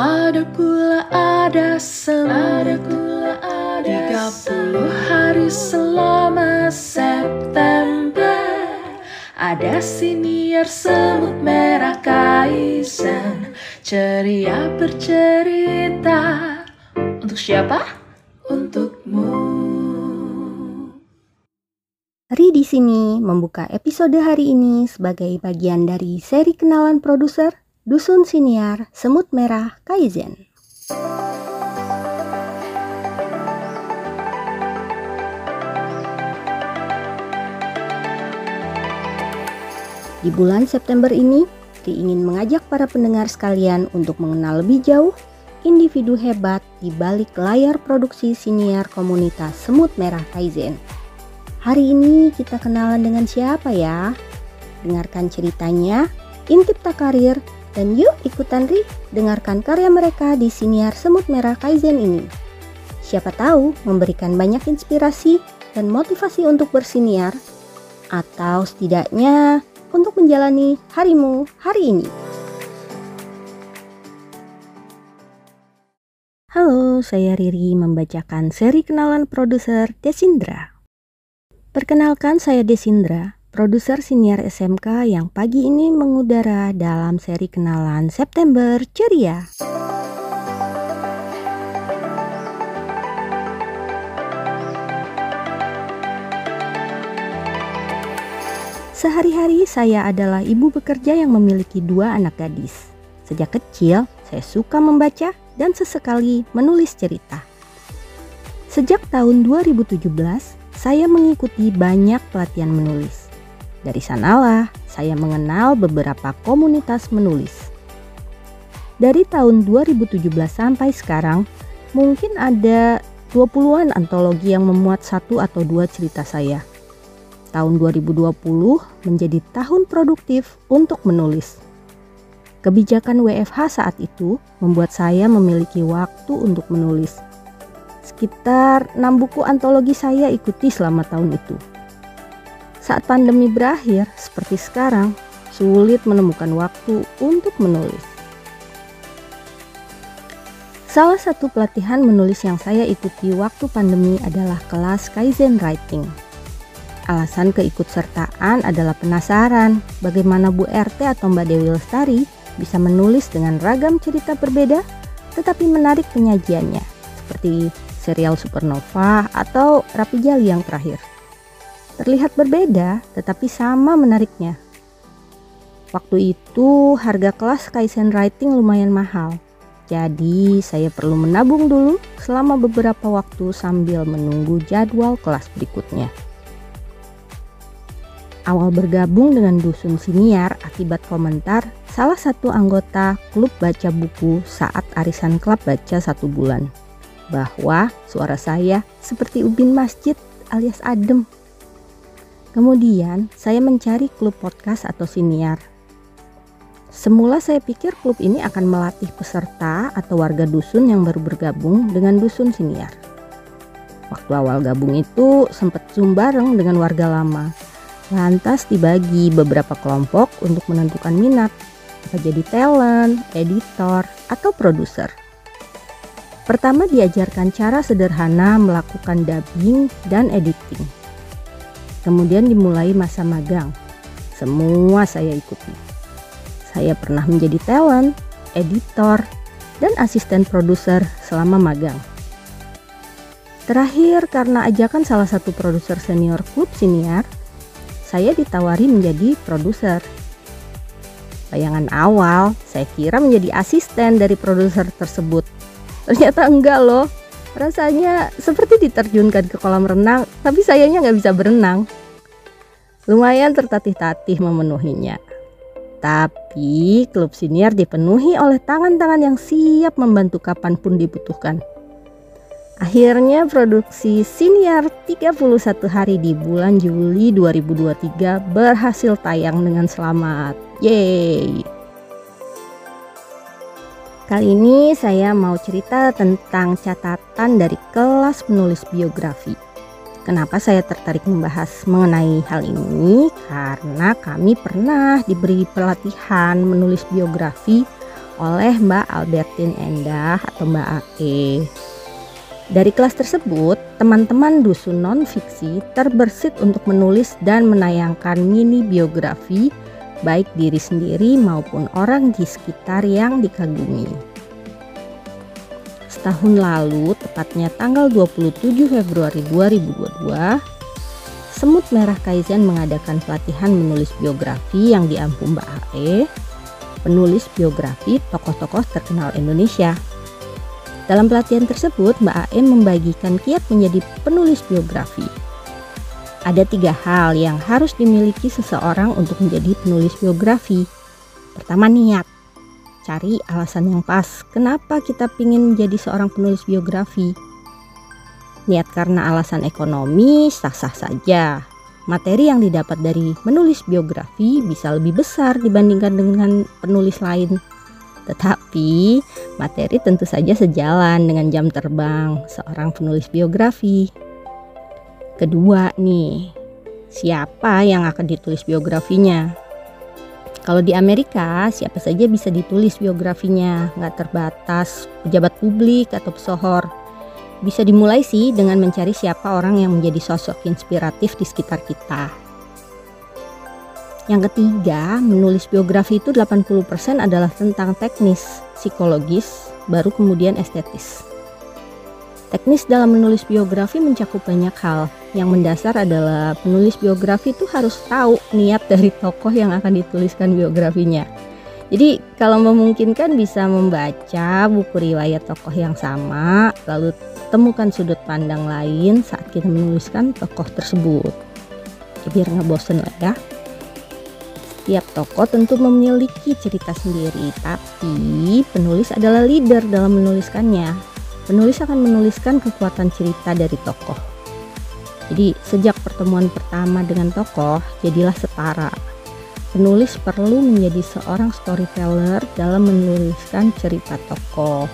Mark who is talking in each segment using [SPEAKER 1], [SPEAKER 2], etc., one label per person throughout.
[SPEAKER 1] Ada pula ada sem Ada pula ada 30 hari selama September. Ada siniar semut merah kaizen Ceria bercerita. Untuk siapa? Untukmu.
[SPEAKER 2] Ri di sini membuka episode hari ini sebagai bagian dari seri kenalan produser Dusun Siniar Semut Merah Kaizen. Di bulan September ini, ingin mengajak para pendengar sekalian untuk mengenal lebih jauh individu hebat di balik layar produksi siniar komunitas Semut Merah Kaizen. Hari ini kita kenalan dengan siapa ya? Dengarkan ceritanya, intip tak karir, dan yuk ikutan Ri dengarkan karya mereka di siniar Semut Merah Kaizen ini. Siapa tahu memberikan banyak inspirasi dan motivasi untuk bersiniar, atau setidaknya untuk menjalani harimu hari ini. Halo, saya Riri membacakan seri kenalan produser Desindra. Perkenalkan saya Desindra, produser siniar SMK yang pagi ini mengudara dalam seri kenalan September Ceria. Sehari-hari saya adalah ibu bekerja yang memiliki dua anak gadis. Sejak kecil, saya suka membaca dan sesekali menulis cerita. Sejak tahun 2017, saya mengikuti banyak pelatihan menulis. Dari sanalah saya mengenal beberapa komunitas menulis. Dari tahun 2017 sampai sekarang, mungkin ada 20-an antologi yang memuat satu atau dua cerita saya. Tahun 2020 menjadi tahun produktif untuk menulis. Kebijakan WFH saat itu membuat saya memiliki waktu untuk menulis Sekitar 6 buku antologi saya ikuti selama tahun itu. Saat pandemi berakhir, seperti sekarang, sulit menemukan waktu untuk menulis. Salah satu pelatihan menulis yang saya ikuti waktu pandemi adalah kelas Kaizen Writing. Alasan keikutsertaan adalah penasaran bagaimana Bu RT atau Mbak Dewi Lestari bisa menulis dengan ragam cerita berbeda tetapi menarik penyajiannya seperti serial Supernova atau Rapi Jali yang terakhir. Terlihat berbeda tetapi sama menariknya. Waktu itu harga kelas Kaizen Writing lumayan mahal. Jadi saya perlu menabung dulu selama beberapa waktu sambil menunggu jadwal kelas berikutnya. Awal bergabung dengan Dusun Siniar akibat komentar salah satu anggota klub baca buku saat arisan klub baca satu bulan bahwa suara saya seperti ubin masjid alias adem. Kemudian saya mencari klub podcast atau siniar. Semula saya pikir klub ini akan melatih peserta atau warga dusun yang baru bergabung dengan dusun siniar. Waktu awal gabung itu sempat zoom bareng dengan warga lama. Lantas dibagi beberapa kelompok untuk menentukan minat, apa jadi talent, editor, atau produser. Pertama diajarkan cara sederhana melakukan dubbing dan editing. Kemudian dimulai masa magang. Semua saya ikuti. Saya pernah menjadi talent, editor, dan asisten produser selama magang. Terakhir, karena ajakan salah satu produser senior klub siniar, saya ditawari menjadi produser. Bayangan awal, saya kira menjadi asisten dari produser tersebut Ternyata enggak loh. Rasanya seperti diterjunkan ke kolam renang, tapi sayangnya nggak bisa berenang. Lumayan tertatih-tatih memenuhinya. Tapi klub senior dipenuhi oleh tangan-tangan yang siap membantu kapan pun dibutuhkan. Akhirnya produksi Siniar 31 hari di bulan Juli 2023 berhasil tayang dengan selamat. Yeay! Kali ini saya mau cerita tentang catatan dari kelas menulis biografi. Kenapa saya tertarik membahas mengenai hal ini? Karena kami pernah diberi pelatihan menulis biografi oleh Mbak Albertine Endah atau Mbak AE. Dari kelas tersebut, teman-teman dusun non-fiksi terbersit untuk menulis dan menayangkan mini biografi baik diri sendiri maupun orang di sekitar yang dikagumi. Setahun lalu, tepatnya tanggal 27 Februari 2022, Semut Merah Kaizen mengadakan pelatihan menulis biografi yang diampu Mbak AE, penulis biografi tokoh-tokoh terkenal Indonesia dalam pelatihan tersebut, Mbak AM membagikan kiat menjadi penulis biografi. Ada tiga hal yang harus dimiliki seseorang untuk menjadi penulis biografi. Pertama, niat. Cari alasan yang pas. Kenapa kita ingin menjadi seorang penulis biografi? Niat karena alasan ekonomi sah-sah saja. Materi yang didapat dari menulis biografi bisa lebih besar dibandingkan dengan penulis lain. Tetapi materi tentu saja sejalan dengan jam terbang seorang penulis biografi. Kedua nih, siapa yang akan ditulis biografinya? Kalau di Amerika, siapa saja bisa ditulis biografinya, nggak terbatas pejabat publik atau pesohor. Bisa dimulai sih dengan mencari siapa orang yang menjadi sosok inspiratif di sekitar kita. Yang ketiga, menulis biografi itu 80% adalah tentang teknis, psikologis, baru kemudian estetis. Teknis dalam menulis biografi mencakup banyak hal. Yang mendasar adalah penulis biografi itu harus tahu niat dari tokoh yang akan dituliskan biografinya. Jadi kalau memungkinkan bisa membaca buku riwayat tokoh yang sama, lalu temukan sudut pandang lain saat kita menuliskan tokoh tersebut. Biar nggak bosen lah ya. Setiap tokoh tentu memiliki cerita sendiri, tapi penulis adalah leader dalam menuliskannya. Penulis akan menuliskan kekuatan cerita dari tokoh. Jadi, sejak pertemuan pertama dengan tokoh, jadilah setara. Penulis perlu menjadi seorang storyteller dalam menuliskan cerita tokoh.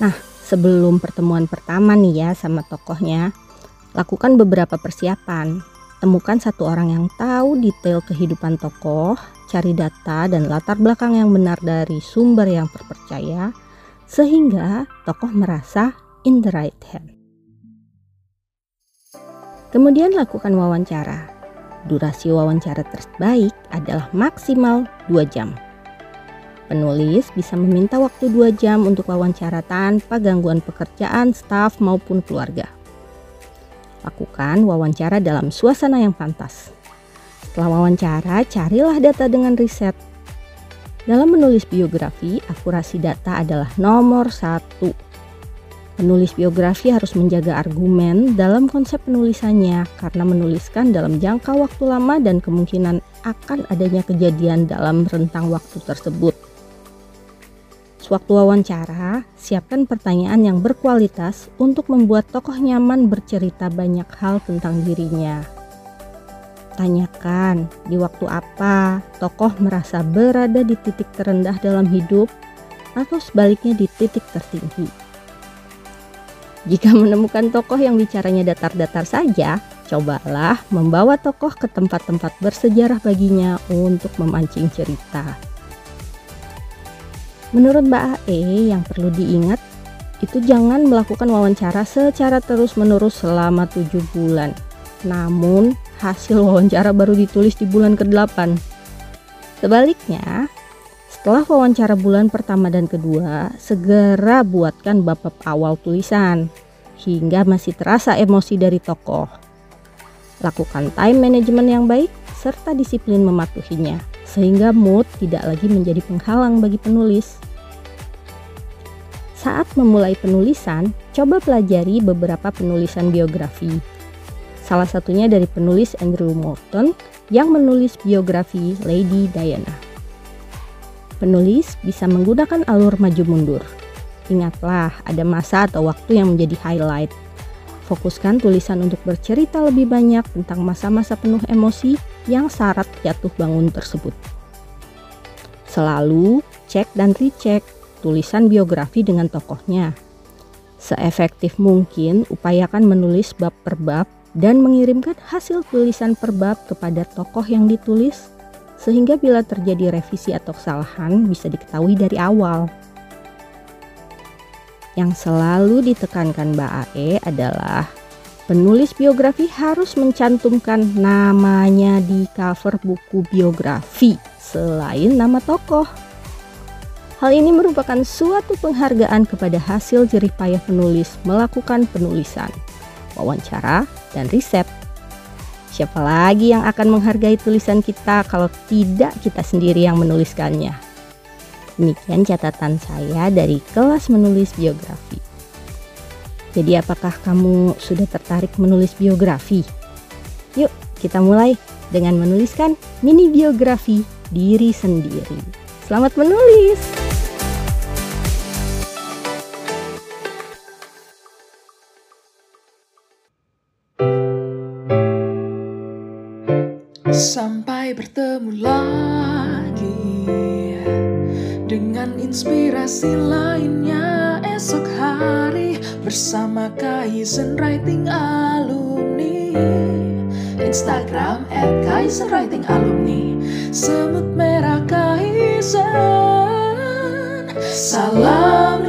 [SPEAKER 2] Nah, sebelum pertemuan pertama nih ya sama tokohnya, lakukan beberapa persiapan Temukan satu orang yang tahu detail kehidupan tokoh, cari data dan latar belakang yang benar dari sumber yang terpercaya, sehingga tokoh merasa in the right hand. Kemudian lakukan wawancara. Durasi wawancara terbaik adalah maksimal 2 jam. Penulis bisa meminta waktu 2 jam untuk wawancara tanpa gangguan pekerjaan, staf maupun keluarga. Lakukan wawancara dalam suasana yang pantas. Setelah wawancara, carilah data dengan riset. Dalam menulis biografi, akurasi data adalah nomor satu. Penulis biografi harus menjaga argumen dalam konsep penulisannya karena menuliskan dalam jangka waktu lama dan kemungkinan akan adanya kejadian dalam rentang waktu tersebut. Sewaktu wawancara, siapkan pertanyaan yang berkualitas untuk membuat tokoh nyaman bercerita banyak hal tentang dirinya. Tanyakan di waktu apa tokoh merasa berada di titik terendah dalam hidup atau sebaliknya di titik tertinggi. Jika menemukan tokoh yang bicaranya datar-datar saja, cobalah membawa tokoh ke tempat-tempat bersejarah baginya untuk memancing cerita. Menurut Mbak AE yang perlu diingat itu jangan melakukan wawancara secara terus-menerus selama 7 bulan. Namun, hasil wawancara baru ditulis di bulan ke-8. Sebaliknya, setelah wawancara bulan pertama dan kedua, segera buatkan bab awal tulisan hingga masih terasa emosi dari tokoh. Lakukan time management yang baik serta disiplin mematuhinya sehingga mood tidak lagi menjadi penghalang bagi penulis. Saat memulai penulisan, coba pelajari beberapa penulisan biografi. Salah satunya dari penulis Andrew Morton yang menulis biografi Lady Diana. Penulis bisa menggunakan alur maju mundur. Ingatlah, ada masa atau waktu yang menjadi highlight. Fokuskan tulisan untuk bercerita lebih banyak tentang masa-masa penuh emosi yang syarat jatuh bangun tersebut. Selalu cek dan recheck tulisan biografi dengan tokohnya. Seefektif mungkin upayakan menulis bab per bab dan mengirimkan hasil tulisan per bab kepada tokoh yang ditulis sehingga bila terjadi revisi atau kesalahan bisa diketahui dari awal. Yang selalu ditekankan Mbak AE adalah penulis biografi harus mencantumkan namanya di cover buku biografi selain nama tokoh. Hal ini merupakan suatu penghargaan kepada hasil jerih payah penulis melakukan penulisan, wawancara, dan riset. Siapa lagi yang akan menghargai tulisan kita kalau tidak kita sendiri yang menuliskannya? Demikian catatan saya dari kelas menulis biografi. Jadi apakah kamu sudah tertarik menulis biografi? Yuk kita mulai dengan menuliskan mini biografi diri sendiri. Selamat menulis!
[SPEAKER 1] Inspirasi lainnya esok hari bersama Kaizen Writing Alumni. Instagram at Semut merah Kaizen. Salam